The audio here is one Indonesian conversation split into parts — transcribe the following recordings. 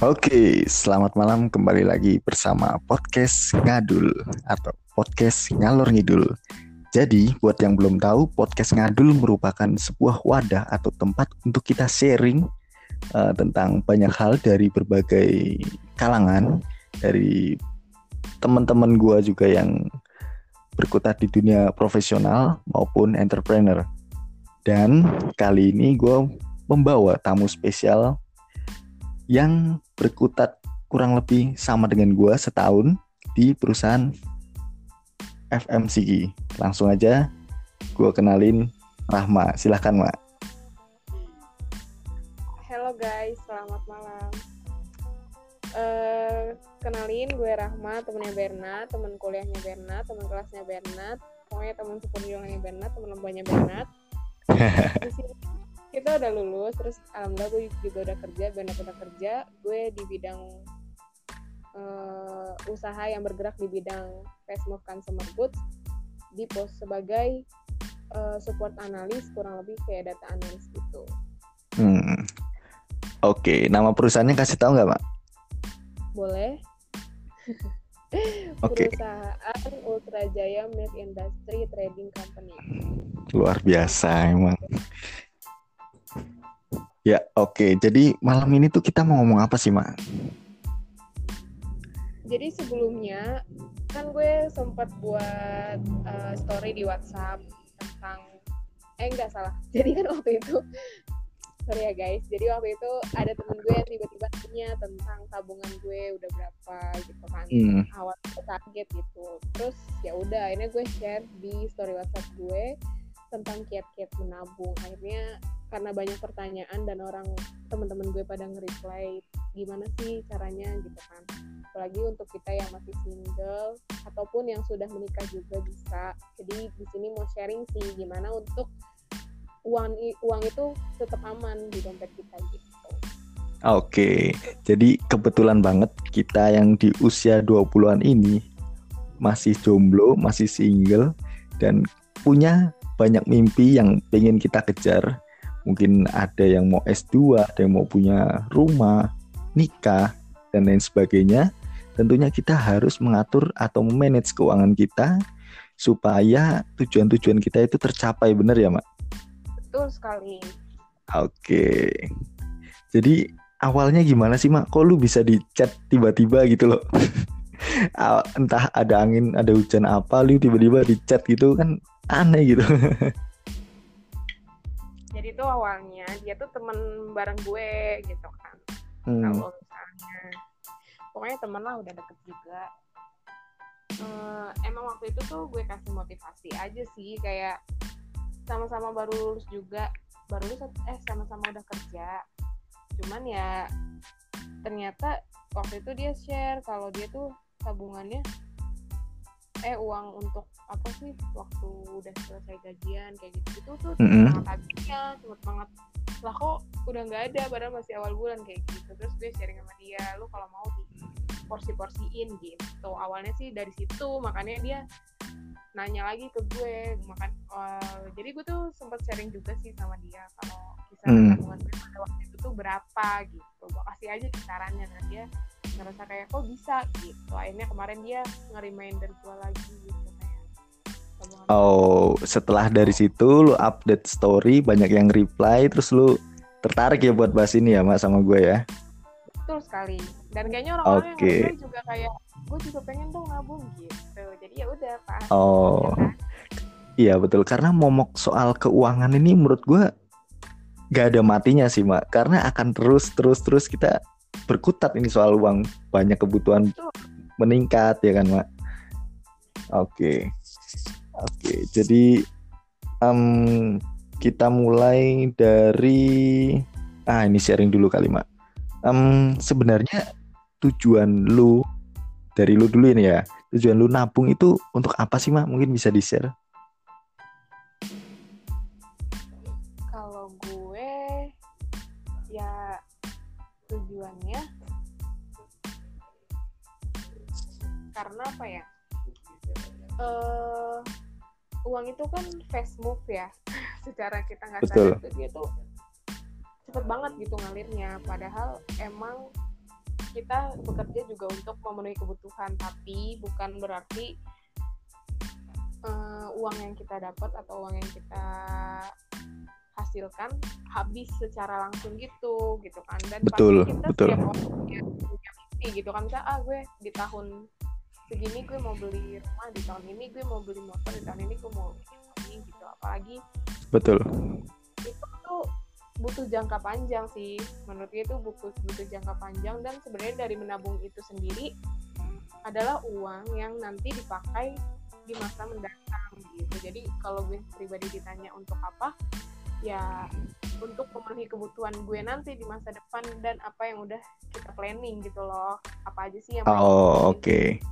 Oke, selamat malam kembali lagi bersama podcast Ngadul atau podcast Ngalor Ngidul. Jadi, buat yang belum tahu, podcast Ngadul merupakan sebuah wadah atau tempat untuk kita sharing uh, tentang banyak hal dari berbagai kalangan, dari teman-teman gua juga yang berkutat di dunia profesional maupun entrepreneur. Dan kali ini gue membawa tamu spesial yang berkutat kurang lebih sama dengan gue setahun di perusahaan FMCG. Langsung aja gue kenalin Rahma. Silahkan, Mak. Halo guys, selamat malam. Uh, kenalin gue Rahma, temennya Bernat, temen kuliahnya Bernat, temen kelasnya Bernat, pokoknya temen seperjuangannya Bernat, temen lembanya Bernat. Di sini kita udah lulus terus alhamdulillah gue juga udah kerja benar udah kerja gue di bidang uh, usaha yang bergerak di bidang fast move consumer goods di pos sebagai uh, support analis kurang lebih kayak data analis gitu. Hmm. Oke, okay. nama perusahaannya kasih tahu nggak, Pak? Boleh. Oke. Okay. Perusahaan Ultra Jaya Milk Industry Trading Company. Luar biasa emang. Ya, oke. Okay. Jadi malam ini tuh kita mau ngomong apa sih, Mak? Jadi sebelumnya kan gue sempat buat uh, story di WhatsApp tentang eh enggak salah. Jadi kan waktu itu sorry ya guys. Jadi waktu itu ada temen gue yang tiba-tiba tanya tentang tabungan gue udah berapa gitu kan. Hmm. Awal kaget gitu. Terus ya udah, ini gue share di story WhatsApp gue tentang kiat-kiat menabung. Akhirnya karena banyak pertanyaan dan orang teman-teman gue pada nge-reply gimana sih caranya? gitu kan. Apalagi untuk kita yang masih single ataupun yang sudah menikah juga bisa. Jadi di sini mau sharing sih gimana untuk uang uang itu tetap aman di dompet kita gitu. Oke, jadi kebetulan banget kita yang di usia 20-an ini masih jomblo, masih single, dan punya banyak mimpi yang pengen kita kejar mungkin ada yang mau S2, ada yang mau punya rumah, nikah, dan lain sebagainya, tentunya kita harus mengatur atau memanage keuangan kita supaya tujuan-tujuan kita itu tercapai, benar ya, Mak? Betul sekali. Oke. Jadi awalnya gimana sih, Mak? Kok lu bisa di chat tiba-tiba gitu loh? Entah ada angin, ada hujan apa, lu tiba-tiba di chat gitu kan aneh gitu. jadi tuh awalnya dia tuh temen bareng gue gitu kan hmm. kalau misalnya pokoknya temen lah udah deket juga uh, emang waktu itu tuh gue kasih motivasi aja sih kayak sama-sama baru lulus juga baru lulus eh sama-sama udah kerja cuman ya ternyata waktu itu dia share kalau dia tuh tabungannya eh uang untuk apa sih waktu udah selesai gajian kayak gitu gitu tuh mm -hmm. banget habisnya cepet banget. Lah kok udah nggak ada padahal masih awal bulan kayak gitu. Terus gue sharing sama dia lu kalau mau di porsi-porsiin gitu. Awalnya sih dari situ makanya dia nanya lagi ke gue makan uh, jadi gue tuh sempat sharing juga sih sama dia kalau kisaran tabungan gue pada waktu itu tuh berapa gitu. Gue kasih aja kisarannya dan dia ngerasa kayak kok bisa gitu akhirnya kemarin dia nge-reminder gue lagi gitu Oh, setelah dari situ lu update story banyak yang reply terus lu tertarik ya buat bahas ini ya Mak sama gue ya. Betul sekali. Dan kayaknya orang-orang okay. yang juga kayak gue juga pengen dong nabung gitu. Jadi ya udah Pak. Oh. Ya Iya betul karena momok soal keuangan ini menurut gue gak ada matinya sih Mak karena akan terus terus terus kita berkutat ini soal uang banyak kebutuhan meningkat ya kan Mak. Oke. Okay. Oke, jadi um, kita mulai dari ah ini sharing dulu kali mak. Um, sebenarnya tujuan lu dari lu dulu ini ya. Tujuan lu nabung itu untuk apa sih mak? Mungkin bisa di share. Karena apa ya? Uh, uang itu kan fast move ya. Secara kita nggak sadar itu cepet banget gitu ngalirnya padahal emang kita bekerja juga untuk memenuhi kebutuhan tapi bukan berarti uh, uang yang kita dapat atau uang yang kita hasilkan habis secara langsung gitu gitu kan. Dan betul pasti kita betul. setiap orang punya, punya mimpi gitu kan. Misalnya ah gue di tahun segini gue mau beli rumah di tahun ini gue mau beli motor di tahun ini gue mau ini gitu. Apalagi betul. itu tuh butuh jangka panjang sih. Menurut gue itu butuh butuh jangka panjang dan sebenarnya dari menabung itu sendiri adalah uang yang nanti dipakai di masa mendatang gitu. Jadi kalau gue pribadi ditanya untuk apa ya untuk memenuhi kebutuhan gue nanti di masa depan dan apa yang udah kita planning gitu loh. Apa aja sih yang oh oke. okay.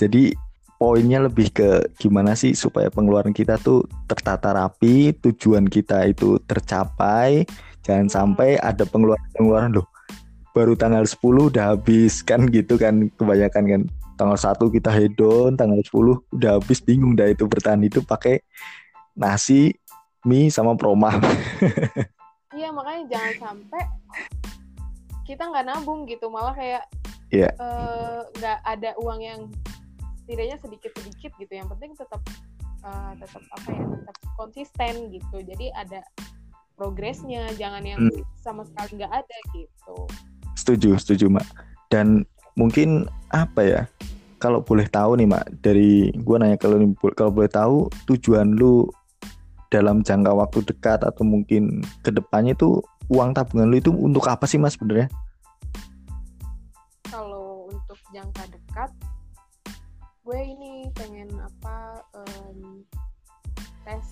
Jadi poinnya lebih ke gimana sih supaya pengeluaran kita tuh tertata rapi tujuan kita itu tercapai. Jangan hmm. sampai ada pengeluaran-pengeluaran loh baru tanggal 10 udah habis kan gitu kan kebanyakan kan. Tanggal 1 kita hedon tanggal 10 udah habis bingung dah itu bertahan itu pakai nasi mie sama proma. Iya makanya jangan sampai kita nggak nabung gitu. Malah kayak yeah. Iya. nggak uh, ada uang yang setidaknya sedikit sedikit gitu yang penting tetap uh, tetap apa ya tetap konsisten gitu jadi ada progresnya jangan yang hmm. sama sekali nggak ada gitu setuju setuju mak dan mungkin apa ya kalau boleh tahu nih mak dari gue nanya kalau kalau boleh tahu tujuan lu dalam jangka waktu dekat atau mungkin ke depannya itu uang tabungan lu itu untuk apa sih mas sebenarnya? Jangka dekat, gue ini pengen apa um, tes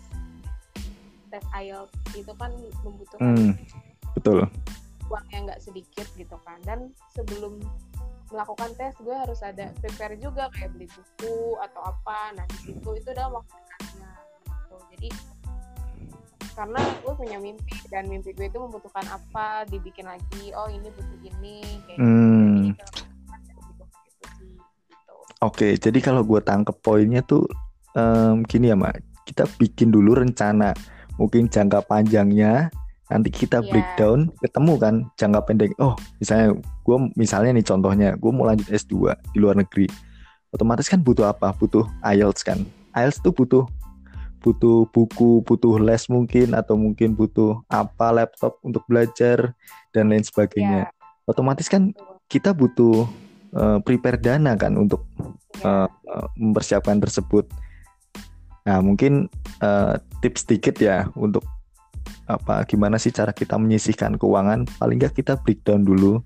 tes IELTS itu kan membutuhkan hmm, betul uang yang nggak sedikit gitu kan dan sebelum melakukan tes gue harus ada prepare juga kayak beli buku atau apa nah di situ itu udah waktu dekatnya gitu jadi karena gue punya mimpi dan mimpi gue itu membutuhkan apa dibikin lagi oh ini butuh ini kayak hmm. gitu, gitu, gitu. Oke, jadi kalau gue tangkep poinnya tuh um, gini ya, Mak. Kita bikin dulu rencana, mungkin jangka panjangnya, nanti kita yeah. breakdown, ketemu kan jangka pendek. Oh, misalnya gue misalnya nih contohnya, gue mau lanjut S2 di luar negeri, otomatis kan butuh apa? Butuh IELTS kan. IELTS tuh butuh butuh buku, butuh les mungkin atau mungkin butuh apa laptop untuk belajar dan lain sebagainya. Yeah. Otomatis kan kita butuh uh, prepare dana kan untuk uh, mempersiapkan tersebut. Nah, mungkin uh, tips sedikit ya untuk apa gimana sih cara kita menyisihkan keuangan? Paling nggak kita breakdown dulu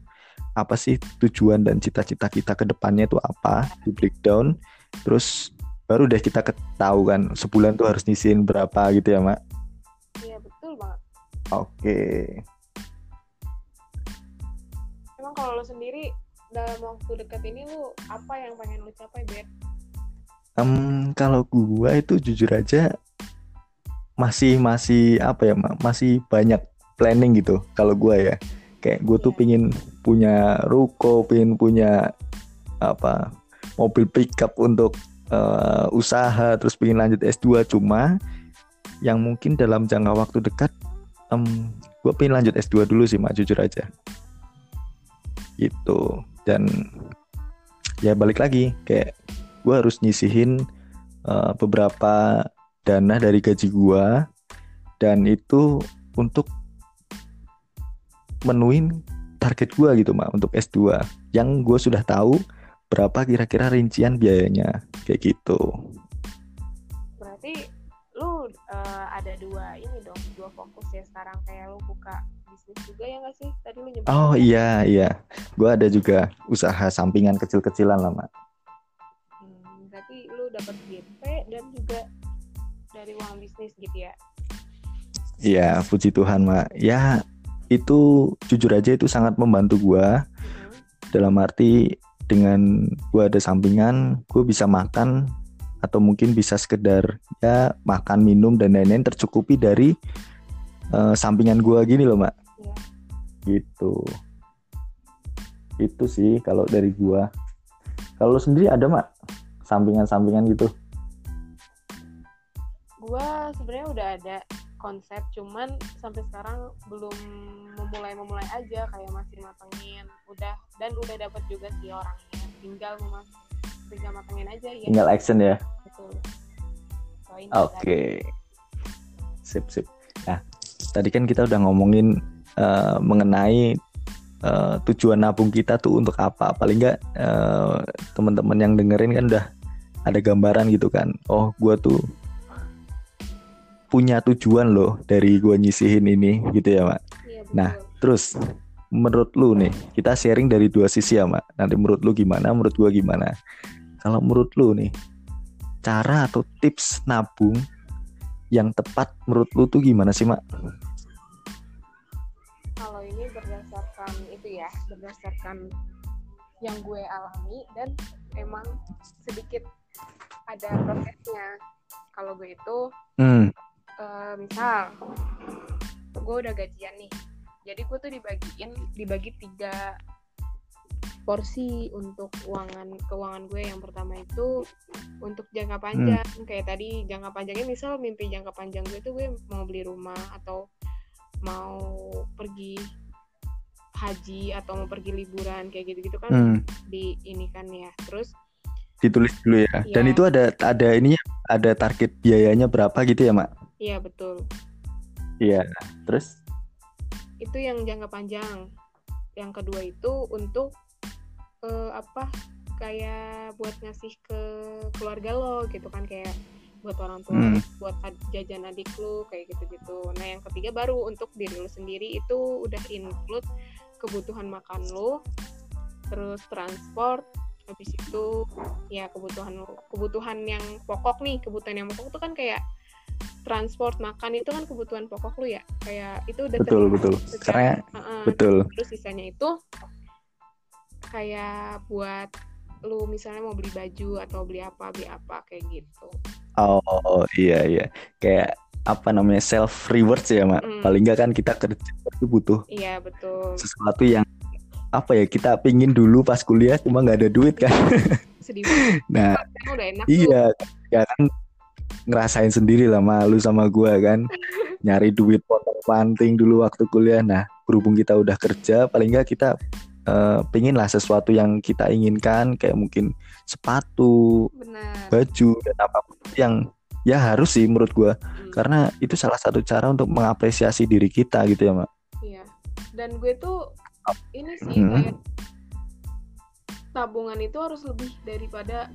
apa sih tujuan dan cita-cita kita ke depannya itu apa di breakdown. Terus baru deh kita ketahui kan sebulan tuh harus nyisihin berapa gitu ya mak? Iya betul banget. Oke. Emang kalau lo sendiri dalam waktu dekat ini lu apa yang pengen lo capai bet um, kalau gua itu jujur aja masih masih apa ya masih banyak planning gitu kalau gua ya. Kayak gue tuh yeah. pingin punya ruko pingin punya apa mobil pickup untuk uh, usaha terus pengen lanjut S2 cuma yang mungkin dalam jangka waktu dekat um, gue pengen lanjut S2 dulu sih mak jujur aja. Gitu dan ya balik lagi kayak gue harus nyisihin uh, beberapa dana dari gaji gue dan itu untuk menuin target gue gitu mak untuk S2 yang gue sudah tahu berapa kira-kira rincian biayanya kayak gitu. Berarti lu uh, ada dua ini dong dua fokus ya sekarang. Kayak lu buka bisnis juga ya nggak sih? Tadi lu nyebut oh iya iya. Gue ada juga usaha sampingan kecil-kecilan lah mak. Hmm, berarti lu dapat GP dan juga dari uang bisnis gitu ya? Iya puji Tuhan mak. Ya itu jujur aja itu sangat membantu gue hmm. dalam arti dengan gue ada sampingan gue bisa makan atau mungkin bisa sekedar ya makan minum dan lain-lain tercukupi dari uh, sampingan gue gini loh mak ya. gitu. Itu sih kalau dari gue kalau sendiri ada mak? Sampingan-sampingan gitu? Gue sebenarnya udah ada konsep cuman sampai sekarang belum memulai memulai aja kayak masih matengin. Udah dan udah dapat juga sih orangnya. Tinggal memas tinggal matengin aja ya tinggal action ya? Betul. Oke. Okay. sip sip. Nah tadi kan kita udah ngomongin uh, mengenai uh, tujuan nabung kita tuh untuk apa paling enggak uh, teman-teman yang dengerin kan udah ada gambaran gitu kan oh gue tuh punya tujuan loh dari gua nyisihin ini gitu ya mak. Iya, nah terus menurut lu nih kita sharing dari dua sisi ya mak. Nanti menurut lu gimana, menurut gua gimana. Kalau menurut lu nih cara atau tips nabung yang tepat menurut lu tuh gimana sih mak? Berdasarkan itu ya berdasarkan yang gue alami dan emang sedikit ada prosesnya. Kalau gue itu hmm uh, misal gue udah gajian nih jadi gue tuh dibagiin dibagi tiga porsi untuk keuangan keuangan gue yang pertama itu untuk jangka panjang hmm. kayak tadi jangka panjangnya misal mimpi jangka panjang gue tuh gue mau beli rumah atau mau pergi haji atau mau pergi liburan kayak gitu-gitu kan hmm. di ini kan ya terus ditulis dulu ya. ya dan itu ada ada ininya ada target biayanya berapa gitu ya mak Iya betul. Iya. Terus? Itu yang jangka panjang. Yang kedua itu untuk uh, apa? Kayak buat ngasih ke keluarga lo gitu kan kayak buat orang tua, hmm. buat jajan adik lu kayak gitu-gitu. Nah yang ketiga baru untuk diri lu sendiri itu udah include kebutuhan makan lu, terus transport, habis itu ya kebutuhan kebutuhan yang pokok nih kebutuhan yang pokok itu kan kayak transport makan itu kan kebutuhan pokok lu ya? Kayak itu udah betul betul. secara, karena uh, betul. Terus sisanya itu kayak buat lu misalnya mau beli baju atau beli apa beli apa kayak gitu. Oh, oh iya iya. Kayak apa namanya self reward sih ya mak mm. paling nggak kan kita kerja itu butuh iya betul sesuatu yang apa ya kita pingin dulu pas kuliah cuma nggak ada duit kan sedih nah udah enak iya tuh. ya kan ngerasain sendiri lah malu sama gue kan nyari duit potong panting dulu waktu kuliah nah berhubung kita udah kerja paling nggak kita uh, pingin lah sesuatu yang kita inginkan kayak mungkin sepatu Bener. baju dan apa pun yang ya harus sih menurut gue hmm. karena itu salah satu cara untuk mengapresiasi diri kita gitu ya mak. Iya. Dan gue tuh ini sih hmm. kayak tabungan itu harus lebih daripada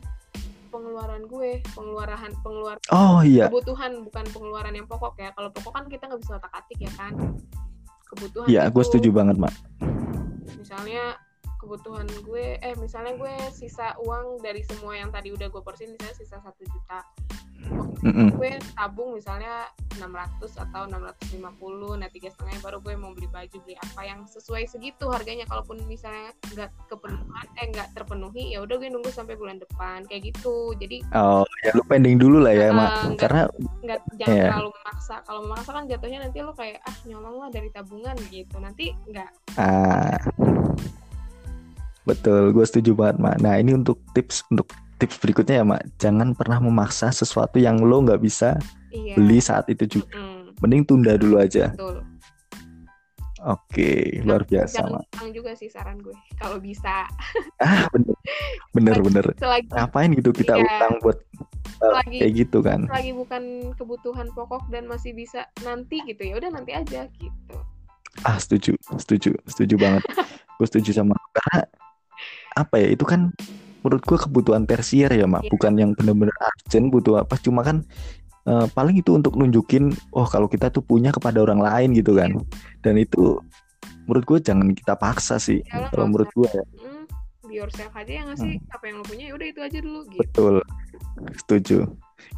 pengeluaran gue pengeluaran pengeluaran oh iya. kebutuhan bukan pengeluaran yang pokok ya. Kalau pokok kan kita nggak bisa otak atik ya kan. Kebutuhan iya gue setuju banget mak. Misalnya kebutuhan gue eh misalnya gue sisa uang dari semua yang tadi udah gue persin misalnya sisa satu juta. Mm -mm. gue tabung misalnya 600 atau 650 nah tiga setengah baru gue mau beli baju beli apa yang sesuai segitu harganya. Kalaupun misalnya nggak kepenuhan eh nggak terpenuhi ya udah gue nunggu sampai bulan depan kayak gitu. Jadi oh ya lu pending dulu lah ya uh, mak enggak, karena nggak jangan yeah. terlalu memaksa kalau memaksa kan jatuhnya nanti lo kayak ah nyolong lah dari tabungan gitu. Nanti nggak. Ah betul gue setuju banget mak. Nah ini untuk tips untuk tips berikutnya ya mak. Jangan pernah memaksa sesuatu yang lo nggak bisa iya. beli saat itu juga. Mm mending tunda dulu aja. Betul. oke luar biasa jangan mak. juga sih saran gue kalau bisa. Ah bener. Bener bener. Selagi, ngapain gitu kita iya. utang buat selagi, kayak gitu kan? lagi bukan kebutuhan pokok dan masih bisa nanti gitu ya udah nanti aja gitu. Ah setuju setuju setuju banget. Gue setuju sama karena apa ya itu kan menurut gue kebutuhan tersier ya mak. Yeah. bukan yang benar-benar urgent butuh apa cuma kan uh, paling itu untuk nunjukin oh kalau kita tuh punya kepada orang lain gitu kan. Yeah. dan itu menurut gue jangan kita paksa sih Yalah, kalau menurut gue ya. mm, be yourself aja yang ngasih hmm. apa yang lo punya ya udah itu aja dulu gitu. betul. Setuju.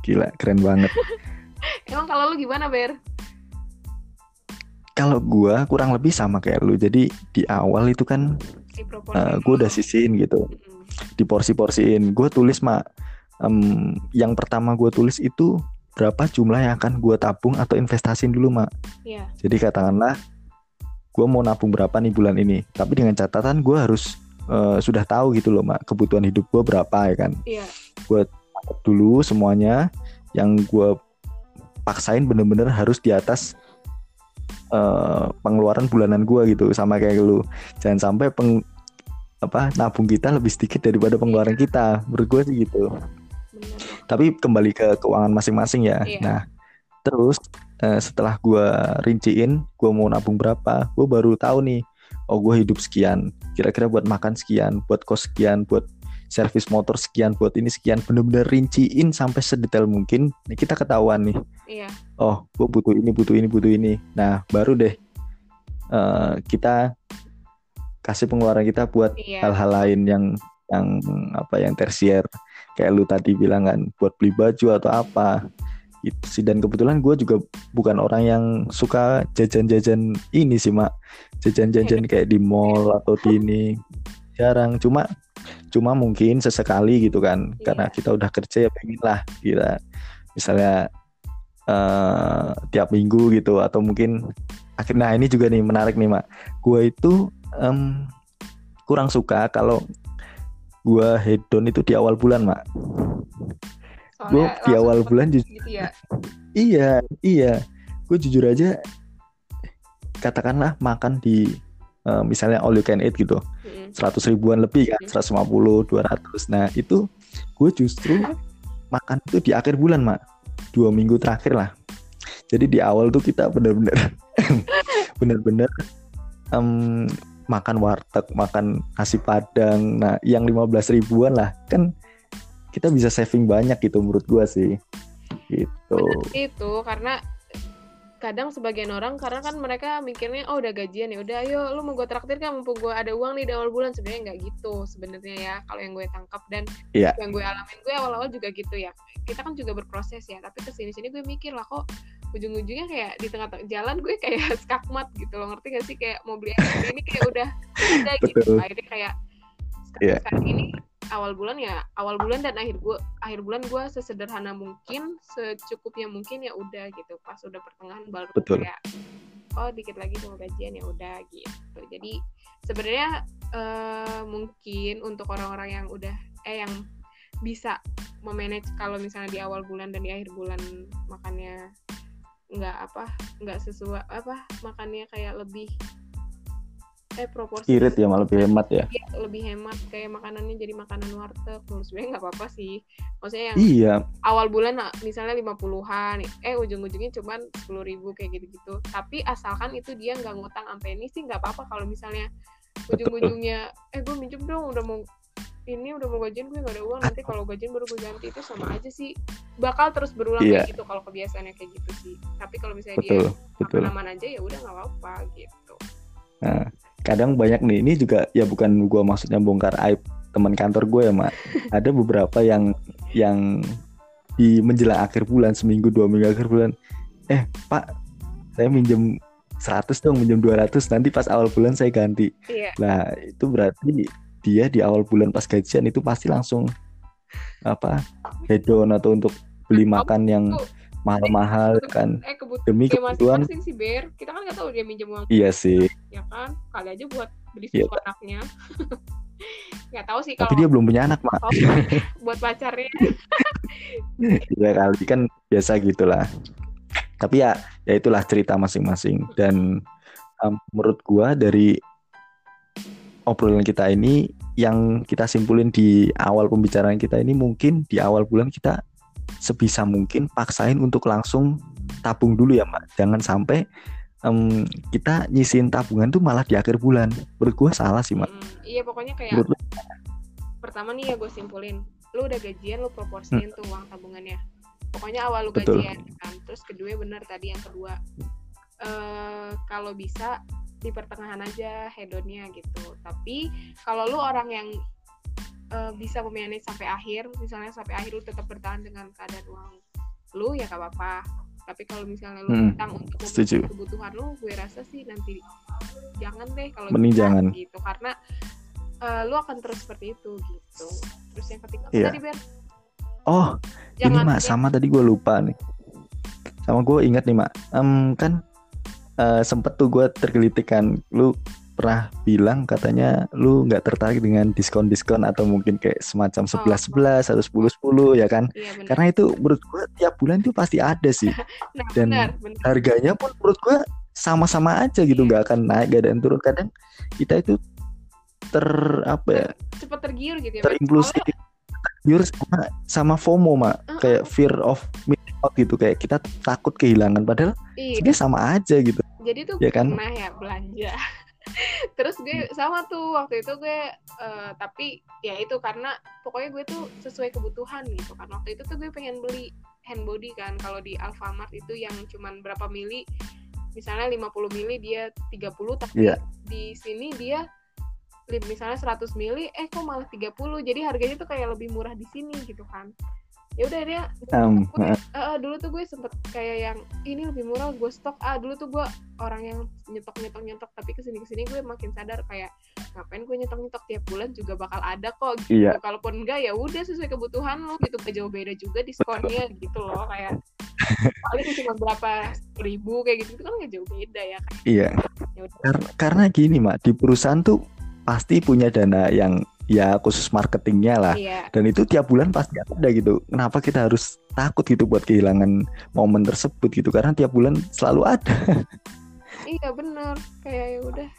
Gila keren banget. Emang kalau lu gimana ber? Kalau gue kurang lebih sama kayak lu jadi di awal itu kan uh, eh, gue udah sisihin gitu. Mm diporsi-porsiin. Gue tulis mak. Um, yang pertama gue tulis itu berapa jumlah yang akan gue tabung atau investasiin dulu mak. Yeah. jadi katakanlah gue mau nabung berapa nih bulan ini. Tapi dengan catatan gue harus uh, sudah tahu gitu loh mak kebutuhan hidup gue berapa ya kan? Yeah. gue dulu semuanya. Yang gue paksain bener-bener harus di atas uh, pengeluaran bulanan gue gitu. Sama kayak lu. Jangan sampai peng apa nabung kita lebih sedikit daripada pengeluaran kita menurut gue sih gitu Bener. tapi kembali ke keuangan masing-masing ya iya. nah terus uh, setelah gue rinciin gue mau nabung berapa gue baru tahu nih oh gue hidup sekian kira-kira buat makan sekian buat kos sekian buat servis motor sekian buat ini sekian bener-bener rinciin sampai sedetail mungkin nah, kita ketahuan nih iya. oh gue butuh ini butuh ini butuh ini nah baru deh uh, kita kasih pengeluaran kita buat iya. hal-hal lain yang yang apa yang tersier. Kayak lu tadi bilang kan buat beli baju atau apa. Itu sih. Dan kebetulan gue juga bukan orang yang suka jajan-jajan ini sih mak. Jajan-jajan kayak di mall atau di ini. Jarang. Cuma cuma mungkin sesekali gitu kan. Yeah. karena kita udah kerja ya pengen lah kita misalnya uh, tiap minggu gitu. Atau mungkin akhirnya nah ini juga nih menarik nih mak. Gue itu um, kurang suka kalau gue hedon itu di awal bulan mak. Gue di awal bulan jujur gitu ya? iya iya. Gue jujur aja katakanlah makan di uh, misalnya all you can eat gitu seratus ribuan lebih kan seratus lima puluh dua ratus. Nah itu gue justru makan itu di akhir bulan mak. Dua minggu terakhir lah. Jadi di awal tuh kita bener-bener bener-bener um, makan warteg makan nasi padang. Nah yang lima belas ribuan lah. Kan kita bisa saving banyak gitu menurut gue sih. Gitu. Itu karena kadang sebagian orang karena kan mereka mikirnya oh udah gajian ya udah ayo lu mau gue traktir kan mumpung gue ada uang nih di awal bulan. Sebenarnya nggak gitu sebenarnya ya kalau yang gue tangkap. Dan yeah. yang gue alamin gue awal-awal juga gitu ya. Kita kan juga berproses ya tapi ke sini sini gue mikir lah kok ujung-ujungnya kayak di tengah jalan gue kayak skakmat gitu loh. Ngerti gak sih? Kayak mau beli ini kayak udah ada gitu. Akhirnya kayak sekarang, yeah. sekarang ini awal bulan ya awal bulan dan akhir gua akhir bulan gue sesederhana mungkin secukupnya mungkin ya udah gitu. Pas udah pertengahan baru Betul. kayak oh dikit lagi mau gajian ya udah gitu. Jadi sebenarnya uh, mungkin untuk orang-orang yang udah eh yang bisa memanage kalau misalnya di awal bulan dan di akhir bulan makannya nggak apa nggak sesuai apa makannya kayak lebih eh proporsi irit ya malah lebih hemat ya? Iya, lebih hemat. Kayak makanannya jadi makanan warteg. Menurut sebenarnya nggak apa-apa sih. Maksudnya yang iya. awal bulan misalnya lima puluhan eh ujung-ujungnya cuma sepuluh ribu kayak gitu-gitu. Tapi asalkan itu dia nggak ngutang sampai ini sih nggak apa-apa kalau misalnya ujung-ujungnya eh gue minjem dong udah mau ini udah mau gajian gue gak ada uang. Nanti kalau gajian baru gue ganti itu sama aja sih. Bakal terus berulang iya. kayak gitu kalau kebiasaannya kayak gitu sih. Tapi kalau misalnya betul, dia aman-aman aja ya udah nggak apa-apa gitu. Nah kadang banyak nih ini juga ya bukan gue maksudnya bongkar aib teman kantor gue ya mak. Ada beberapa yang yang di menjelang akhir bulan seminggu dua minggu akhir bulan eh pak saya minjem 100 dong minjem 200 nanti pas awal bulan saya ganti. Iya. nah itu berarti dia di awal bulan pas gajian itu pasti langsung apa hedon atau untuk beli makan yang mahal-mahal kan. eh, demi kebutuhan. sih Ber kita kan nggak tahu dia minjem uang iya sih. ya kan? Kali aja buat beli iya. susu iya. anaknya. Nggak tahu sih kalau tapi dia belum punya anak mak. Oh, buat pacarnya. Ya kali kan biasa gitulah. Tapi ya ya itulah cerita masing-masing. Dan um, menurut gua dari obrolan kita ini yang kita simpulin di awal pembicaraan kita ini mungkin di awal bulan kita sebisa mungkin paksain untuk langsung tabung dulu ya mbak. Jangan sampai um, kita nyisin tabungan tuh malah di akhir bulan. Menurut gue salah sih mbak. Hmm, iya pokoknya kayak menurut pertama nih ya gue simpulin lu udah gajian lu proporsiin hmm. tuh uang tabungannya. Pokoknya awal lu Betul. gajian kan terus kedua benar tadi yang kedua. Uh, kalau bisa di pertengahan aja hedonnya gitu. Tapi kalau lu orang yang uh, bisa memanage sampai akhir misalnya sampai akhir lu tetap bertahan dengan keadaan uang lu ya gak apa-apa. Tapi kalau misalnya lu hmm, untuk setuju. kebutuhan lu gue rasa sih nanti jangan deh kalau mending jangan. gitu. Karena uh, lu akan terus seperti itu gitu. Terus yang ketiga yeah. tadi Ber oh jangan, ini mak sama tadi gue lupa nih. Sama gue ingat nih mak um, kan uh, sempet tuh gue tergelitik kan lu pernah bilang katanya lu nggak tertarik dengan diskon-diskon atau mungkin kayak semacam Oh, sebelas sebelas atau sepuluh sepuluh ya kan? iya benar Karena itu menurut gua tiap bulan itu pasti ada sih. nah dan benar benar Harganya pun menurut gua sama-sama aja gitu, Iya. nggak akan naik, gak ada yang turun. Kadang kita itu ter apa ya? cepet tergiur gitu ya terimpulsi tergiur sama, sama FOMO mak Soalnya- kayak fear of missing out gitu kayak kita takut kehilangan padahal iya sebenarnya sama aja gitu jadi tuh Ya kan? pernah ya belanja. Terus gue sama tuh waktu itu gue eh, tapi ya itu karena pokoknya gue tuh sesuai kebutuhan gitu kan. Waktu itu tuh gue pengen beli hand body kan. Kalau di Alfamart itu yang cuman berapa mili misalnya 50 mili dia 30 tapi Iya. di sini dia misalnya 100 mili eh kok malah 30 jadi harganya tuh kayak lebih murah di sini gitu kan ya udah dia Um, dulu tuh gue sempet kayak yang ini lebih murah gue stok. Ah dulu tuh gue orang yang nyetok nyetok nyetok tapi ke sini ke sini gue makin sadar kayak ngapain gue nyetok nyetok tiap bulan juga bakal ada kok. Gitu. Iya. kalaupun enggak ya udah sesuai kebutuhan lo gitu. Gak jauh beda juga diskonnya gitu loh kayak paling cuma berapa ribu kayak gitu. Itu kan gak jauh beda ya kan iya. ya Kar- karena gini mak di perusahaan tuh pasti punya dana yang ya khusus marketingnya lah. Iya. Dan itu tiap bulan pasti ada gitu. Kenapa kita harus takut gitu buat kehilangan momen tersebut gitu? Karena tiap bulan selalu ada. Iya bener. Kayak ya udah.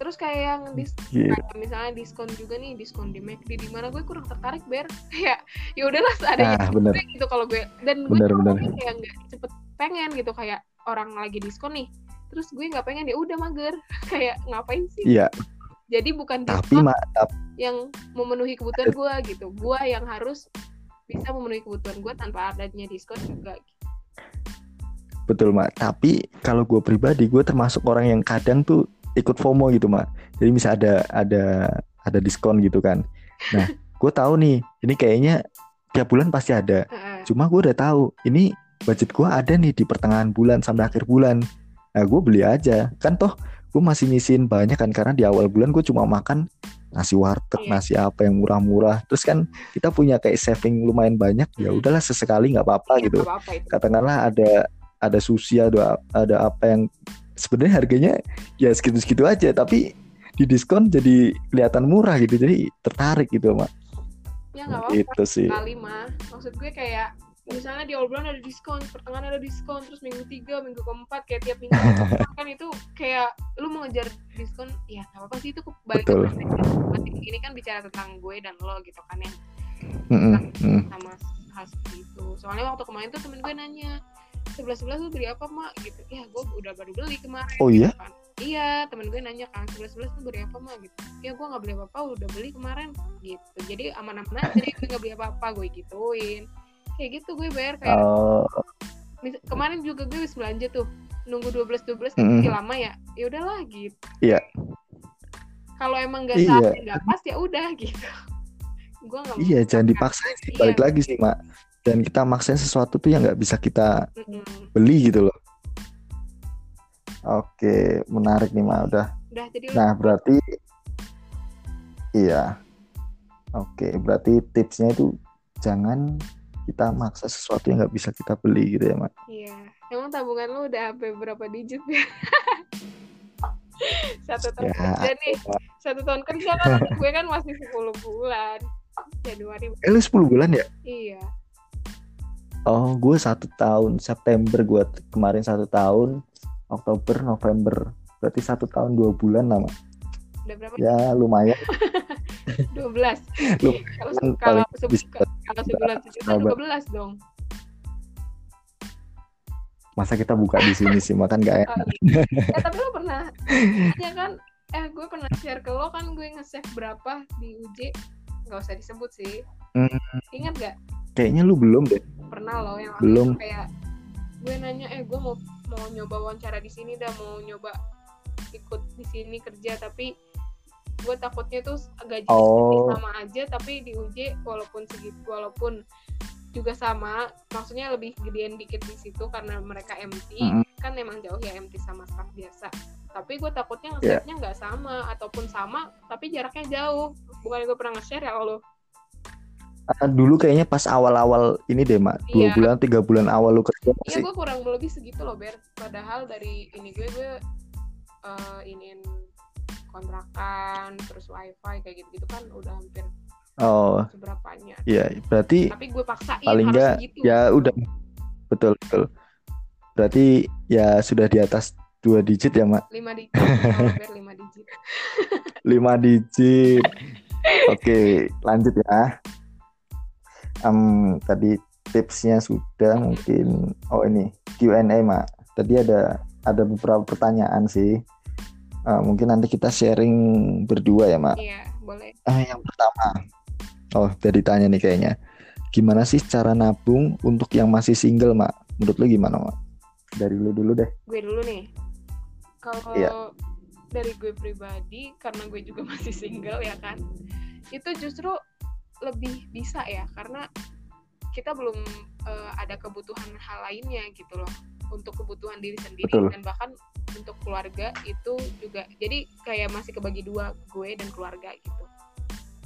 Terus kayak yang dis kayak misalnya diskon juga nih diskon di McD di mana gue kurang tertarik ber. Kayak ya udahlah seadanya nah bener. gitu kalau gue. Dan gue Bener, bener. kayak nggak cepet pengen gitu kayak orang lagi diskon nih. Terus gue nggak pengen ya udah mager. Kayak ngapain sih? Iya. Jadi bukan tapi mak tap- yang memenuhi kebutuhan gue gitu. Gue yang harus bisa memenuhi kebutuhan gue tanpa adanya diskon juga. Betul mak. Tapi kalau gue pribadi gue termasuk orang yang kadang tuh ikut FOMO gitu mak. Jadi misal ada ada ada diskon gitu kan. Nah gue tahu nih ini kayaknya tiap bulan pasti ada. Cuma gue udah tahu ini budget gue ada nih di pertengahan bulan sampai akhir bulan. Nah gue beli aja. Kan toh gue masih nyisin banyak kan karena di awal bulan gue cuma makan nasi warteg Iya. nasi apa yang murah-murah. Terus kan kita punya kayak saving lumayan banyak ya Hmm. udahlah sesekali nggak apa-apa Ya, gitu. apa-apa itu. Katakanlah ada ada sushi ada ada apa yang sebenarnya harganya ya segitu-segitu aja tapi di diskon jadi kelihatan murah gitu jadi tertarik gitu mak. Ya nggak apa-apa. Gitu sih. Kali mah maksud gue kayak misalnya di awal bulan ada diskon pertengahan ada diskon terus minggu tiga minggu keempat kayak tiap minggu kan itu kayak lu mau ngejar diskon ya nggak apa-apa sih itu balik ke Betul. perspektif. ini kan bicara tentang gue dan lo gitu kan yang Mm-mm, mm. sama hal seperti itu. Soalnya waktu kemarin tuh temen gue nanya sebelas sebelas lu beli apa mak? Gitu. Ya gue udah baru beli kemarin. Oh iya? Gitu kan. iya temen gue nanya kan sebelas sebelas lu beli apa mak? Gitu. Ya gue nggak beli apa apa udah beli kemarin. Gitu. Jadi aman-aman aja deh gue nggak beli apa apa gue gituin kayak gitu gue bayar kayak Oh, kemarin juga gue habis belanja tuh nunggu 12 12 Mm-mm. masih lama ya ya udahlah gitu Iya. kalau emang nggak Iya. saatnya nggak pas ya udah gitu gue mau iya jangan dipaksain sih balik Iya. lagi sih mak dan kita maksain sesuatu tuh yang nggak bisa kita Mm-mm. beli gitu loh oke menarik nih mak udah udah jadi Nah, berarti iya. Oke, berarti tipsnya itu jangan kita maksa sesuatu yang nggak bisa kita beli gitu ya, Mak. Iya, emang tabungan lu udah sampai berapa digit ya? satu tahun Ya, kerja nih, satu tahun kerja kan gue kan masih 10 bulan. Januari, Eh, lu 10 bulan ya? iya. Oh, gue satu tahun. September gue kemarin satu tahun. Oktober, November. Berarti satu tahun dua bulan lah, Mak. Udah berapa? Ya, lumayan. 12. Lu kalau kan kalau kalau sebulan sejuta sahabat. 12 dong. Masa kita buka di sini sih, makan gak Oh, enak. iya. Eh, tapi lo pernah ya kan eh gue pernah share ke lo kan gue nge-save berapa di UJ nggak usah disebut sih Hmm. ingat gak Kayaknya lu belum deh. pernah lo yang Belum. kayak gue nanya eh gue mau mau nyoba wawancara di sini dah mau nyoba ikut di sini kerja tapi gue takutnya tuh gaji Oh. sama aja tapi di UJ walaupun segitu walaupun juga sama maksudnya lebih gedean dikit di situ karena mereka MT Mm-mm. kan emang jauh ya MT sama staff biasa tapi gue takutnya Iya. nge-share-nya nggak sama ataupun sama tapi jaraknya jauh bukan gue pernah nge-share ya lo Ah, dulu kayaknya pas awal-awal ini deh, Mak. Dua Iya. bulan, tiga bulan awal lu kerja Iya gue kurang lebih segitu loh Ber Padahal dari ini gue gue uh, iniin kontrakan terus wifi kayak gitu gitu kan udah hampir oh. seberapanya. Iya berarti tapi gue paksain paling enggak ya udah. Betul betul. Berarti ya sudah di atas dua digit ya mak? Lima digit hampir lima digit. Lima digit. Oke lanjut ya. Um, tadi tipsnya sudah mungkin oh ini Q&A mak. Tadi ada ada beberapa pertanyaan sih uh, mungkin nanti kita sharing berdua ya mak. Iya boleh. Uh, yang pertama. Oh jadi tanya nih kayaknya. Gimana sih cara nabung untuk yang masih single mak? Menurut lu gimana mak? Dari lu dulu deh. Gue dulu nih. Kalau iya. dari gue pribadi karena gue juga masih single ya kan? Itu justru lebih bisa ya karena kita belum uh, ada kebutuhan hal lainnya gitu loh untuk kebutuhan diri sendiri Betul. dan bahkan untuk keluarga itu juga jadi kayak masih kebagi dua gue dan keluarga gitu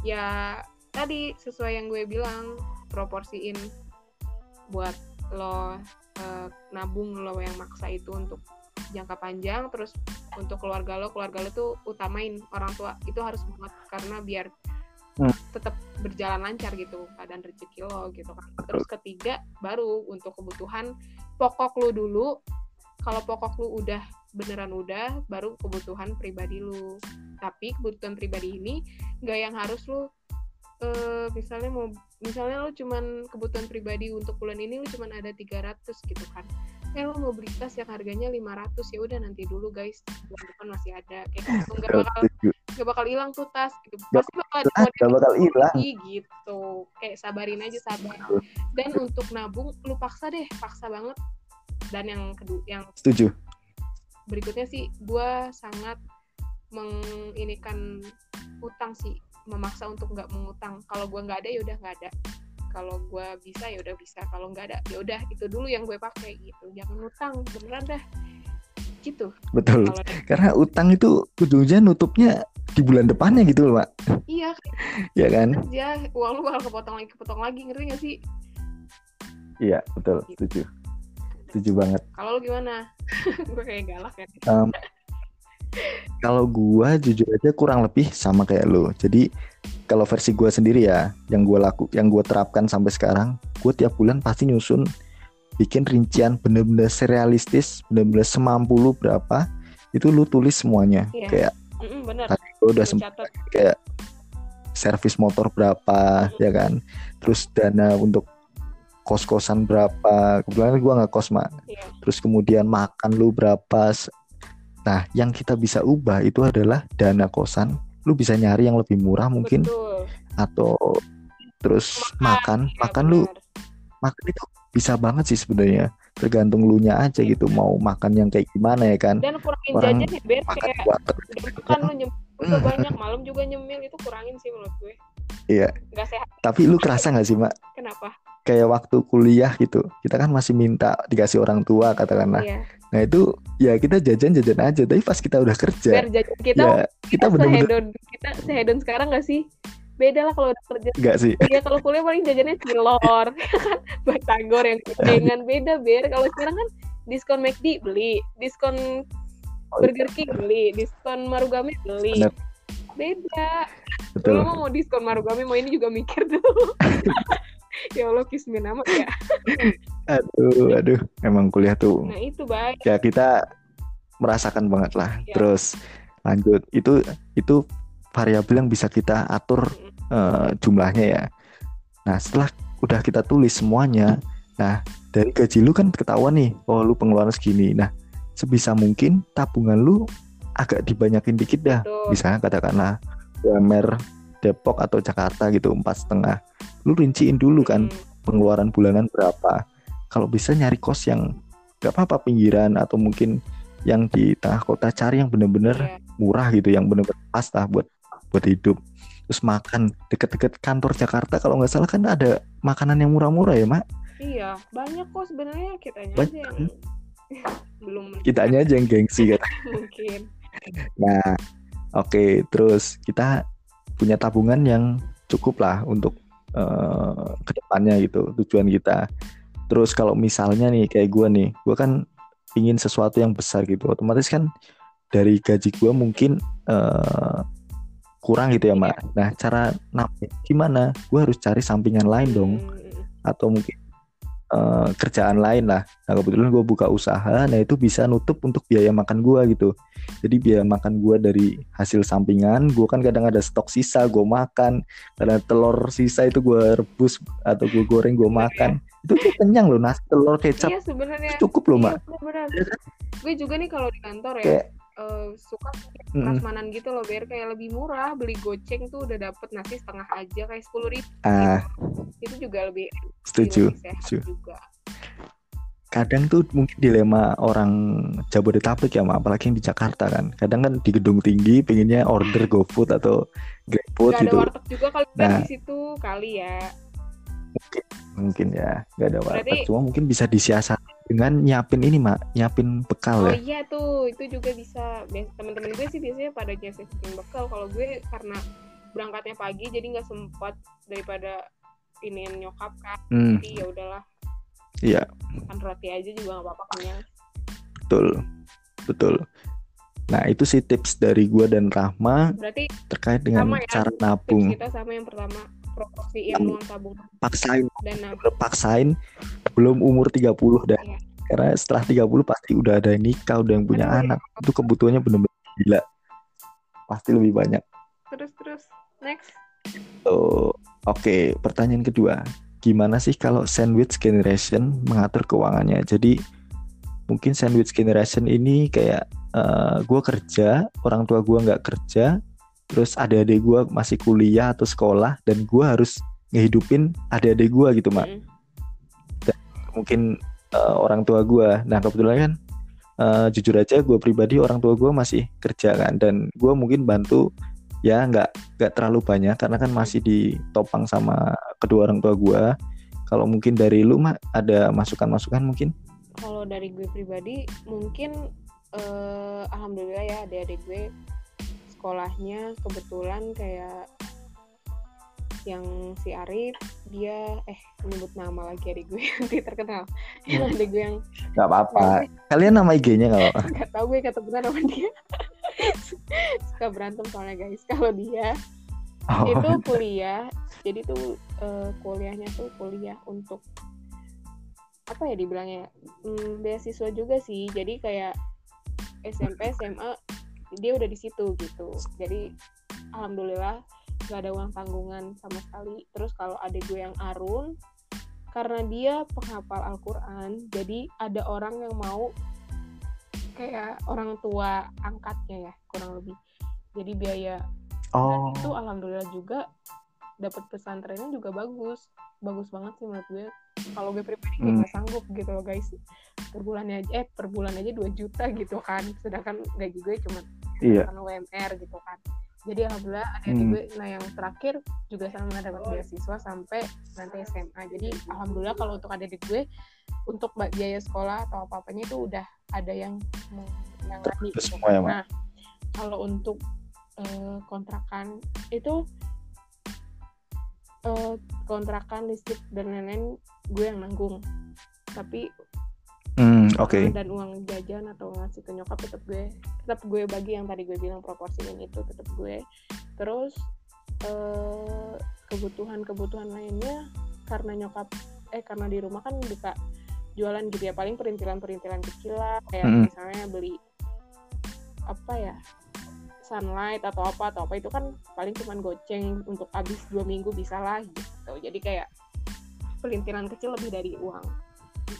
ya tadi sesuai yang gue bilang proporsiin buat lo uh, nabung lo yang maksa itu untuk jangka panjang terus untuk keluarga lo keluarga lo tuh utamain orang tua itu harus banget karena biar hmm. tetap berjalan lancar gitu keadaan rezeki lo gitu kan. Terus ketiga baru untuk kebutuhan pokok lo dulu. Kalau pokok lo udah beneran udah baru kebutuhan pribadi lu. Tapi kebutuhan pribadi ini nggak yang harus lu uh, misalnya mau misalnya lo cuman kebutuhan pribadi untuk bulan ini lo cuman ada 300 gitu kan eh lo mau beli tas yang harganya 500 ya udah nanti dulu guys. Bulan depan masih ada. Kayak gitu. Nggak bakal nggak bakal hilang tuh tas gitu. Pasti bakal nggak bakal hilang. gitu. Kayak sabarin aja sabar. Dan untuk nabung lu paksa deh. Paksa banget. Dan yang kedua yang setuju. berikutnya sih gue sangat menginikan utang sih. Memaksa untuk nggak mengutang. Kalau gue nggak ada ya udah nggak ada kalau gue bisa ya udah bisa. Kalau nggak ada ya udah itu dulu yang gue pakai gitu. Jangan utang beneran dah. Gitu. Betul. Kalo karena utang itu ujungnya nutupnya di bulan depannya gitu loh pak. Iya. Ya kan? Ya uang lu bakal kepotong lagi kepotong lagi ngerti gak sih? Iya betul. Gitu. setuju. Setuju banget. Kalau lu gimana? Gue kayak galak ya. Um, kalau gua jujur aja kurang lebih sama kayak lo. Jadi kalau versi gua sendiri ya, yang gua laku, yang gua terapkan sampai sekarang, gua tiap bulan pasti nyusun bikin rincian bener-bener serialistis, bener-bener semampu lu berapa, itu lu tulis semuanya. Iya. Kayak mm bener. Tadi gua udah sempat kayak servis motor berapa, mm ya kan. Terus dana untuk kos-kosan berapa kebetulan gue nggak kos mak iya. terus kemudian makan lu berapa Nah, yang kita bisa ubah itu adalah dana kosan. Lu bisa nyari yang lebih murah mungkin Betul. atau terus makan, makan, ya makan lu makan itu bisa banget sih sebenarnya. Tergantung lu nya aja gitu mau makan yang kayak gimana ya kan. Dan kurangin Orang jajan ya, Ben. Makan kayak kan lu nyemil hmm. banyak, malam juga nyemil itu kurangin sih menurut gue. Iya. Gak sehat. Tapi lu kerasa gak sih, Mak? Kenapa? Kayak waktu kuliah gitu, kita kan masih minta dikasih orang tua katakanlah. Iya Nah itu ya kita jajan-jajan aja, tapi pas kita udah kerja, Biar jajan kita, ya, kita, kita bener-bener kita sehedon sekarang gak sih? Beda lah kalau udah kerja. Enggak sih. Iya kalau kuliah paling jajannya cilor, kan batagor yang dengan beda ber. Kalau sekarang kan diskon McD beli, diskon oh, Burger King beli, diskon Marugame beli. Bener. Beda. Betul. Kalau mau diskon Marugame mau ini juga mikir tuh. ya Allah kismin amat ya. Aduh aduh. Emang kuliah tuh nah itu baik ya kita merasakan banget lah. Ya. terus lanjut. Itu itu variabel yang bisa kita atur uh, jumlahnya ya. Nah setelah udah kita tulis semuanya nah dari gaji lu kan ketahuan nih oh lu pengeluaran segini. Nah sebisa mungkin tabungan lu agak dibanyakin dikit dah. Betul. bisa katakanlah UMR Depok atau Jakarta gitu empat setengah lu rinciin dulu kan hmm. pengeluaran bulanan berapa. Kalau bisa nyari kos yang gak apa-apa pinggiran atau mungkin yang di tengah kota cari yang bener-bener yeah. murah gitu yang bener-bener pas lah buat buat hidup. Terus makan deket-deket kantor Jakarta kalau nggak salah kan ada makanan yang murah-murah ya mak? Iya banyak kok sebenarnya kita aja yang belum kita aja yang gengsi kan mungkin. Nah oke okay, terus kita punya tabungan yang cukup lah untuk uh, ke depannya gitu tujuan kita terus kalau misalnya nih kayak gue nih gue kan ingin sesuatu yang besar gitu otomatis kan dari gaji gue mungkin uh, kurang gitu ya mbak. Nah cara gimana? Gue harus cari sampingan lain dong, hmm. atau mungkin uh, kerjaan lain lah. Nah kebetulan gue buka usaha, nah itu bisa nutup untuk biaya makan gue gitu. Jadi biaya makan gue dari hasil sampingan, gue kan kadang ada stok sisa, gue makan. Karena telur sisa itu gue rebus atau gue goreng gue makan. Itu tuh kenyang loh, nasi telur kecap. Iya sebenarnya. Cukup loh iya, mbak. Gue juga nih kalau di kantor ya. Kayak, uh, suka prasmanan mm. gitu loh biar kayak lebih murah beli goceng tuh udah dapet nasi setengah aja kayak sepuluh ribu. Ah. itu juga lebih setuju, setuju. juga. Kadang tuh mungkin dilema orang Jabodetabek ya apalagi yang di Jakarta kan. Kadang kan di gedung tinggi pengennya order GoFood atau GrabFood gitu ada warteg juga kali nah, di situ kali ya mungkin mungkin ya nggak ada warteg cuma mungkin bisa disiasati dengan nyiapin ini mak. Nyiapin bekal oh, ya. oh iya tuh itu juga bisa. Teman-teman gue sih biasanya pada nyiapin bekal. Kalau gue karena berangkatnya pagi jadi nggak sempat daripada ini nyokap kan. Hmm. jadi ya udahlah. Iya. Kan roti aja juga nggak apa-apa kenyang betul. Betul. Nah itu sih tips dari gue dan Rahma Berarti terkait dengan ya, cara nabung. kita sama yang pertama proporsi ilmu tabungan. Paksain. Dan. Paksain belum umur 30 dah. Iya. Karena setelah 30 pasti udah ada yang nikah, udah yang punya Aduh, anak. Ya. Itu kebutuhannya benar-benar gila. Pasti lebih banyak. Terus terus next. Oh, oke, okay. pertanyaan kedua. Gimana sih kalau sandwich generation mengatur keuangannya? Jadi mungkin sandwich generation ini kayak uh, eh, gue kerja, orang tua gue nggak kerja, terus adik-adik gue masih kuliah atau sekolah, dan gue harus ngehidupin adik-adik gue gitu, mak. Mm mungkin uh, orang tua gue nah kebetulan kan uh, jujur aja gue pribadi orang tua gue masih kerja kan dan gue mungkin bantu ya nggak nggak terlalu banyak karena kan masih ditopang sama kedua orang tua gue kalau mungkin dari lu mah ada masukan-masukan mungkin? Kalau dari gue pribadi mungkin uh, alhamdulillah ya adik-adik gue sekolahnya kebetulan kayak yang si Arif dia eh menyebut nama lagi adik gue nanti terkenal. Yang adik gue yang nggak apa-apa. Kalian nama IG-nya nggak apa-apa? Nggak tahu gue kata benar nama dia. Suka berantem soalnya guys kalau dia. Oh. itu kuliah jadi tuh uh, kuliahnya tuh kuliah untuk apa ya dibilangnya hmm, beasiswa juga sih. Jadi kayak SMP SMA dia udah di situ gitu. Jadi alhamdulillah gak ada uang tanggungan sama sekali. Terus kalau ada gue yang Arun karena dia penghafal Al-Quran jadi ada orang yang mau kayak orang tua angkatnya ya kurang lebih. Jadi biaya oh. dan itu alhamdulillah juga dapat pesantrennya juga bagus. Bagus banget sih menurut gue. Kalau gue pribadi hmm. nggak sanggup gitu loh guys. Per bulannya aja eh per bulan aja 2 juta gitu kan. Sedangkan gaji gue cuma iya. UMR gitu kan jadi alhamdulillah ada hmm. gue nah yang terakhir juga sama dapat beasiswa sampai nanti SMA jadi alhamdulillah kalau untuk adik gue untuk biaya sekolah atau apa apanya itu udah ada yang menangani gitu. ya, nah kalau untuk uh, kontrakan itu uh, kontrakan listrik dan lain-lain gue yang nanggung tapi. Okay. Dan uang jajan atau ngasih ke nyokap tetap gue tetap gue bagi yang tadi gue bilang proporsinya itu tetap gue. Terus eh, kebutuhan-kebutuhan lainnya karena nyokap eh karena di rumah kan bisa jualan gitu ya paling perintilan-perintilan kecil lah kayak hmm. misalnya beli apa ya sunlight atau apa atau apa itu kan paling cuman goceng untuk habis dua minggu bisa lah gitu jadi kayak perintilan kecil lebih dari uang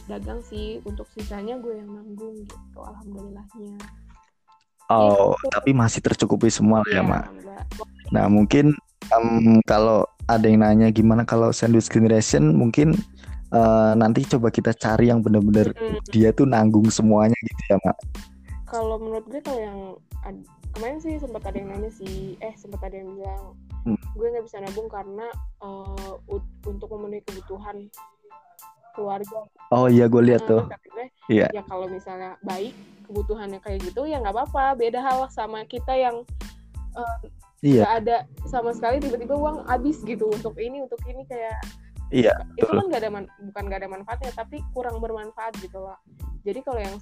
dagang sih untuk sisanya gue yang nanggung gitu alhamdulillahnya oh gitu. tapi masih tercukupi semua ya, ya mak nah mungkin um, kalau ada yang nanya gimana kalau sandwich generation mungkin uh, nanti coba kita cari yang bener-bener hmm. dia tuh nanggung semuanya gitu ya mak kalau menurut gue kalau yang kemarin sih sempat ada yang nanya sih eh sempat ada yang bilang hmm. gue nggak bisa nabung karena uh, untuk memenuhi kebutuhan keluarga. Oh iya gue lihat tuh. iya. ya kalau misalnya baik kebutuhannya kayak gitu ya nggak apa-apa. Beda hal sama kita yang uh, iya. gak ada sama sekali tiba-tiba uang habis gitu untuk ini untuk ini kayak iya itu kan gak ada man, bukan gak ada manfaatnya tapi kurang bermanfaat gitu loh. Jadi kalau yang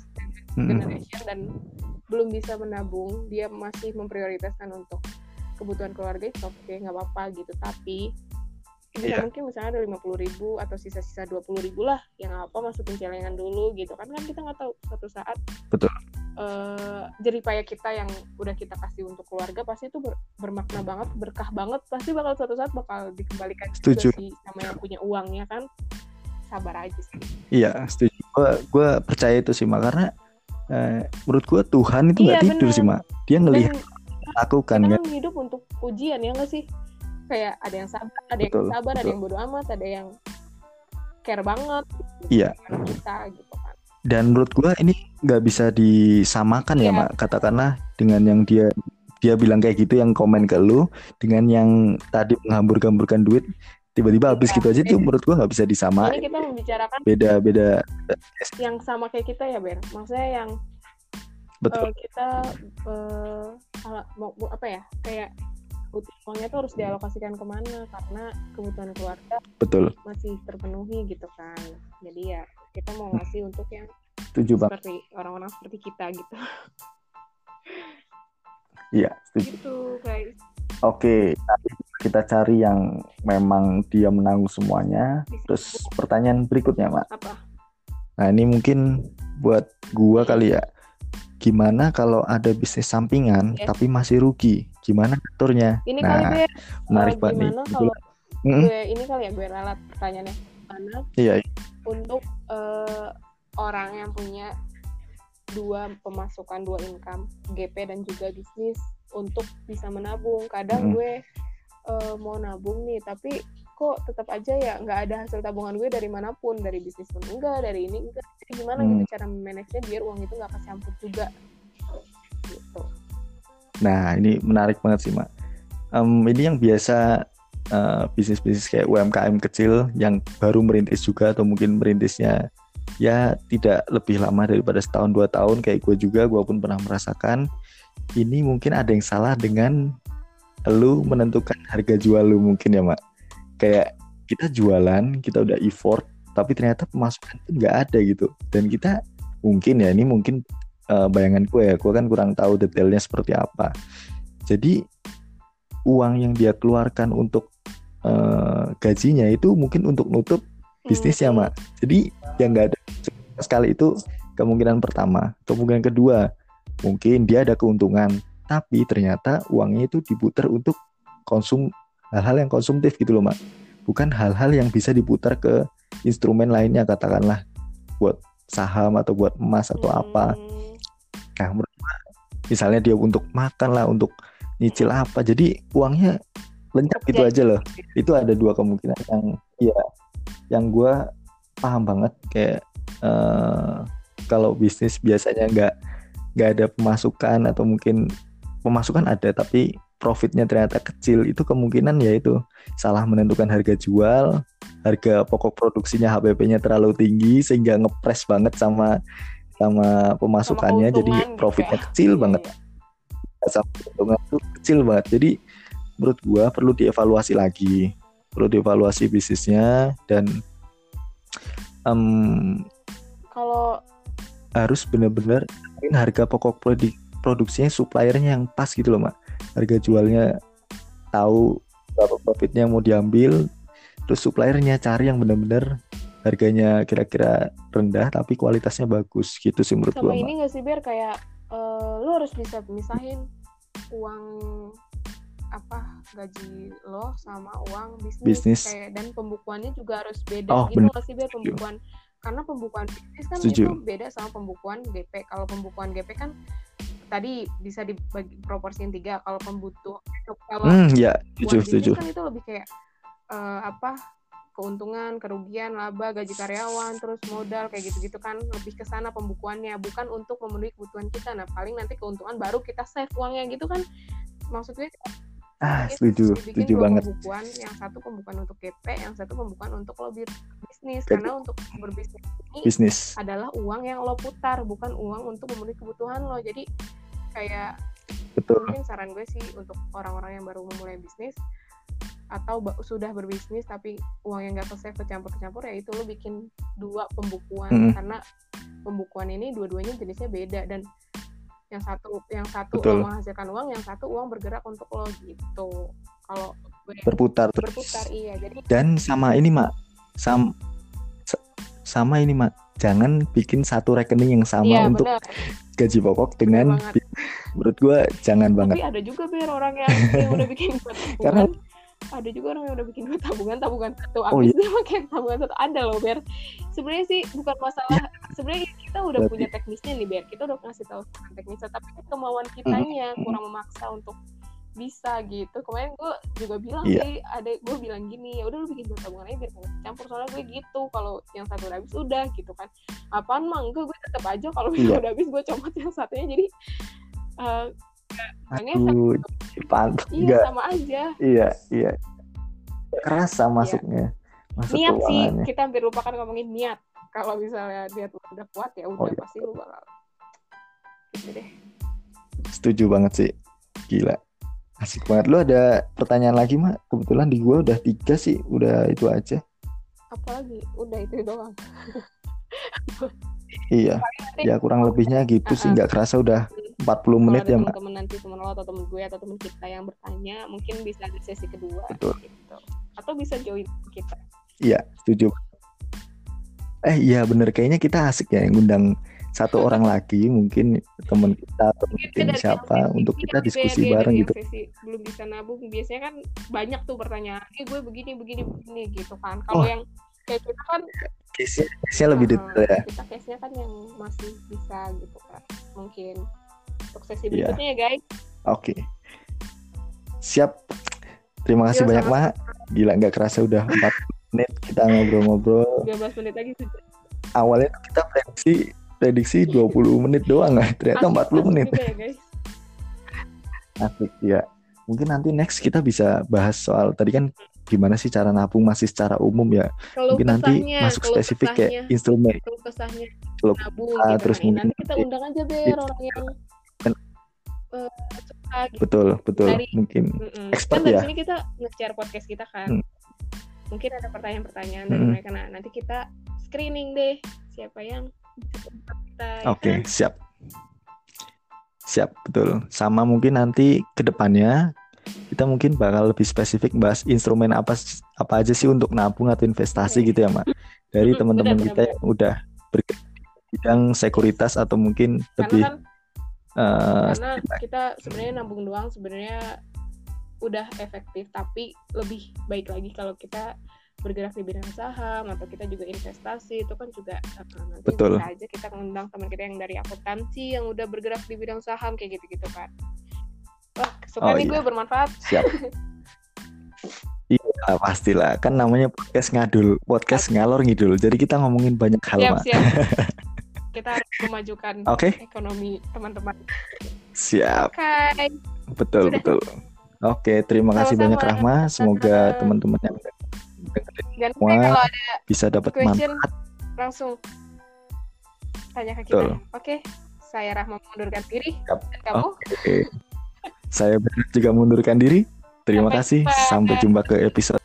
generation dan belum bisa menabung dia masih memprioritaskan untuk kebutuhan keluarga itu oke okay, nggak apa-apa gitu. Tapi bisa yeah. mungkin misalnya ada lima puluh ribu atau sisa-sisa dua puluh ribu lah yang apa masukin celengan dulu gitu. Kan kan kita nggak tahu suatu saat betul. uh, jerih payah kita yang udah kita kasih untuk keluarga pasti itu ber, bermakna banget berkah banget. Pasti bakal suatu saat bakal dikembalikan setuju. juga sih sama yang punya uangnya kan. Sabar aja sih. Iya setuju. Gue gue percaya itu sih mak karena uh, menurut gue Tuhan itu nggak iya, tidur bener. sih mak dia ngelihat aku kan kan. hidup untuk ujian ya nggak sih kayak ada yang sabar ada betul, yang sabar betul. ada yang bodoh amat ada yang care banget iya kita gitu kan dan menurut gue ini nggak bisa disamakan yeah. ya iya. mak katakanlah dengan yang dia dia bilang kayak gitu yang komen ke lu dengan yang tadi menghambur-hamburkan duit tiba-tiba habis ya, gitu aja tuh menurut gua nggak bisa disamain. Ini kita membicarakan beda beda yang sama kayak kita ya Ber. Maksudnya yang betul uh, kita uh, mau apa ya kayak uangnya tuh harus dialokasikan ke mana? Karena kebutuhan keluarga betul. masih terpenuhi gitu kan. Jadi ya kita mau ngasih untuk yang setuju seperti orang-orang seperti kita gitu. Iya setuju. Gitu guys. Oke kita cari yang memang dia menanggung semuanya. Terus pertanyaan berikutnya mak. Apa? Nah ini mungkin buat gua kali ya gimana kalau ada bisnis sampingan yes. tapi masih rugi? Gimana aturnya ini nah, kali gue menarik banget nih. kalau mm gue ini kali ya gue ralat pertanyaannya. Mana iya, iya. untuk uh, orang yang punya dua pemasukan dua income GP dan juga bisnis untuk bisa menabung? Kadang mm. gue uh, mau nabung nih tapi kok tetap aja ya nggak ada hasil tabungan gue dari mana pun dari bisnis pun enggak dari ini enggak. Jadi gimana gitu hmm. gitu cara manage biar uang itu nggak kecampur juga? Gitu. Nah ini menarik banget sih mak. Um, ini yang biasa uh, bisnis-bisnis kayak UMKM kecil yang baru merintis juga atau mungkin merintisnya ya tidak lebih lama daripada setahun dua tahun kayak gue juga gue pun pernah merasakan ini mungkin ada yang salah dengan lu menentukan harga jual lu mungkin ya mak kayak kita jualan kita udah effort tapi ternyata pemasukan itu nggak ada gitu. Dan kita mungkin ya ini mungkin uh, bayangan gue ya gue kan kurang tahu detailnya seperti apa. Jadi uang yang dia keluarkan untuk uh, gajinya itu mungkin untuk nutup bisnisnya hmm. mak. Jadi yang nggak ada sekali itu kemungkinan pertama. Kemungkinan kedua mungkin dia ada keuntungan tapi ternyata uangnya itu diputar untuk konsum hal-hal yang konsumtif gitu loh mak. Bukan hal-hal yang bisa diputar ke instrumen lainnya katakanlah buat saham atau buat emas atau apa. Hmm. nah misalnya dia untuk makan lah untuk nyicil apa jadi uangnya lencap gitu aja loh. Itu ada dua kemungkinan yang ya yang gue paham banget. Kayak uh, kalau bisnis biasanya nggak nggak ada pemasukan atau mungkin pemasukan ada tapi profitnya ternyata kecil itu kemungkinan ya itu. Salah menentukan harga jual harga pokok produksinya HPP-nya terlalu tinggi sehingga ngepres banget sama sama pemasukannya. Sama jadi gitu profitnya ya. kecil iya, banget. iya. sama keuntungan itu kecil banget. Jadi menurut gua perlu dievaluasi lagi. Perlu dievaluasi bisnisnya dan um, kalau harus benar-benar harga pokok produk produksinya suppliernya yang pas gitu loh mak harga jualnya tahu berapa profitnya mau diambil terus suppliernya cari yang benar-benar harganya kira-kira rendah tapi kualitasnya bagus gitu sih menurut sama ini nggak sih biar kayak uh, lu harus bisa misahin uang apa gaji lo sama uang bisnis, bisnis. kayak dan pembukuannya juga harus beda. Oh, gitu nggak sih biar pembukuan? Karena pembukuan bisnis kan Setuju. itu beda sama pembukuan GP kalau pembukuan GP kan tadi bisa dibagi proporsiin tiga kalau pembutuh kalau hmm, ya setuju setuju. kan itu lebih kayak uh, apa keuntungan kerugian laba gaji karyawan terus modal kayak gitu-gitu kan lebih ke sana pembukuannya bukan untuk memenuhi kebutuhan kita. Nah paling nanti keuntungan baru kita save uangnya gitu kan. Maksudnya ah setuju setuju banget. pembukuan yang satu pembukuan untuk GP yang satu pembukuan untuk lo bisnis. Karena untuk berbisnis ini bisnis. adalah uang yang lo putar bukan uang untuk memenuhi kebutuhan lo. Jadi kayak Betul. mungkin saran gue sih untuk orang-orang yang baru memulai bisnis atau sudah berbisnis tapi uang yang gak save kecampur-kecampur ya itu lo bikin dua pembukuan -hmm. karena pembukuan ini dua-duanya jenisnya beda dan yang satu yang satu Betul. uang menghasilkan uang yang satu uang bergerak untuk lo gitu kalau berputar terus berputar iya jadi dan sama ini mak sam sama ini mak jangan bikin satu rekening yang sama iya, untuk bener. gaji pokok dengan menurut gue jangan Tapi banget ada juga biar orang yang, yang udah bikin karena ada juga orang yang udah bikin dua tabungan tabungan satu oh, abis oh, iya. dia pakai tabungan satu ada loh Ber sebenarnya sih bukan masalah ya. sebenarnya kita udah Berarti. punya teknisnya nih Ber kita udah ngasih tahu teknisnya tapi kemauan kitanya hmm. kurang memaksa untuk bisa gitu kemarin gue juga bilang yeah. sih ada gue bilang gini ya udah lu bikin dua tabungan aja biar campur soalnya gue gitu kalau yang satu udah habis udah gitu kan apaan mah enggak gue tetap aja kalau yeah. udah habis gue comot yang satunya jadi uh, Aduh, pantas iya, sama aja. Iya, iya. Kerasa iya. masuknya. Masuk niat sih, kita hampir lupakan ngomongin niat. Kalau misalnya dia udah kuat ya udah oh, iya. pasti lu bakal gitu deh. Setuju banget sih. Gila. Asik banget. Lu ada pertanyaan lagi, Mak? Kebetulan di gua udah tiga sih. Udah itu aja. Apalagi? Udah itu doang. iya. Ya kurang lebihnya gitu uh -uh. sih. Nggak kerasa udah 40 menit ya, Mbak. teman nanti teman lo atau teman gue atau teman kita yang bertanya, mungkin bisa di sesi kedua Betul. gitu. Atau bisa join kita. Iya, setuju. Eh iya bener kayaknya kita asik ya ngundang satu orang lagi mungkin teman kita atau mungkin, mungkin siapa untuk kita diskusi dia, bareng gitu. Sesi belum bisa nabung biasanya kan banyak tuh pertanyaan, "Eh gue begini begini begini" gitu kan. Kalau oh. yang kayak kita kan case-nya, case lebih detail ya. Kita case-nya kan yang masih bisa gitu kan. Mungkin untuk sesi iya. berikutnya yeah. ya guys. Oke. Okay. Siap. Terima kasih Yo, banyak Mak. Gila nggak kerasa udah 4 menit kita ngobrol-ngobrol. 15 menit lagi sudah. Awalnya kita prediksi prediksi 20 menit doang? Ternyata Asik, 40 menit. ya, guys. Asik ya. Mungkin nanti next kita bisa bahas soal tadi kan gimana sih cara nabung masih secara umum ya. Kalau mungkin nanti masuk spesifik kayak instrumen. Kalau kesahnya nabung, gitu. terus nah, mungkin nanti kita undang aja biar orang yang uh, suka gitu. Betul, betul. Dari, Mungkin mm -mm. expert kan ya. Sini kita nge-share podcast kita kan. Hmm. Mungkin ada pertanyaan-pertanyaan dari hmm. mereka. Nah, nanti kita screening deh siapa yang. Ya Oke, okay, siap. Siap, betul. Sama mungkin nanti ke depannya kita mungkin bakal lebih spesifik bahas instrumen apa apa aja sih untuk nabung atau investasi okay. gitu ya, Mak. Dari teman-teman kita yang udah bergerak bidang sekuritas atau mungkin Karena lebih kan uh, karena kita sebenarnya nabung doang sebenarnya udah efektif tapi lebih baik lagi kalau kita bergerak di bidang saham atau kita juga investasi itu kan juga nanti Betul. bisa aja kita ngundang teman kita yang dari akuntansi yang udah bergerak di bidang saham kayak gitu-gitu kan wah suka oh, nih iya. gue bermanfaat siap Iya pastilah kan namanya podcast ngadul podcast ngalor ngidul jadi kita ngomongin banyak hal siap, siap. kita harus memajukan okay. ekonomi teman-teman. Siap. Okay. Betul Sudah. betul. Oke, terima Sama-sama. kasih banyak Rahma. Semoga teman-teman yang dengerin semua bisa dapat manfaat. Langsung tanya ke kita. Oke, okay. saya Rahma mengundurkan diri. Yep. Dan kamu? Okay. saya juga mundurkan diri. Terima Sampai kasih. Jumpa. Sampai jumpa ke episode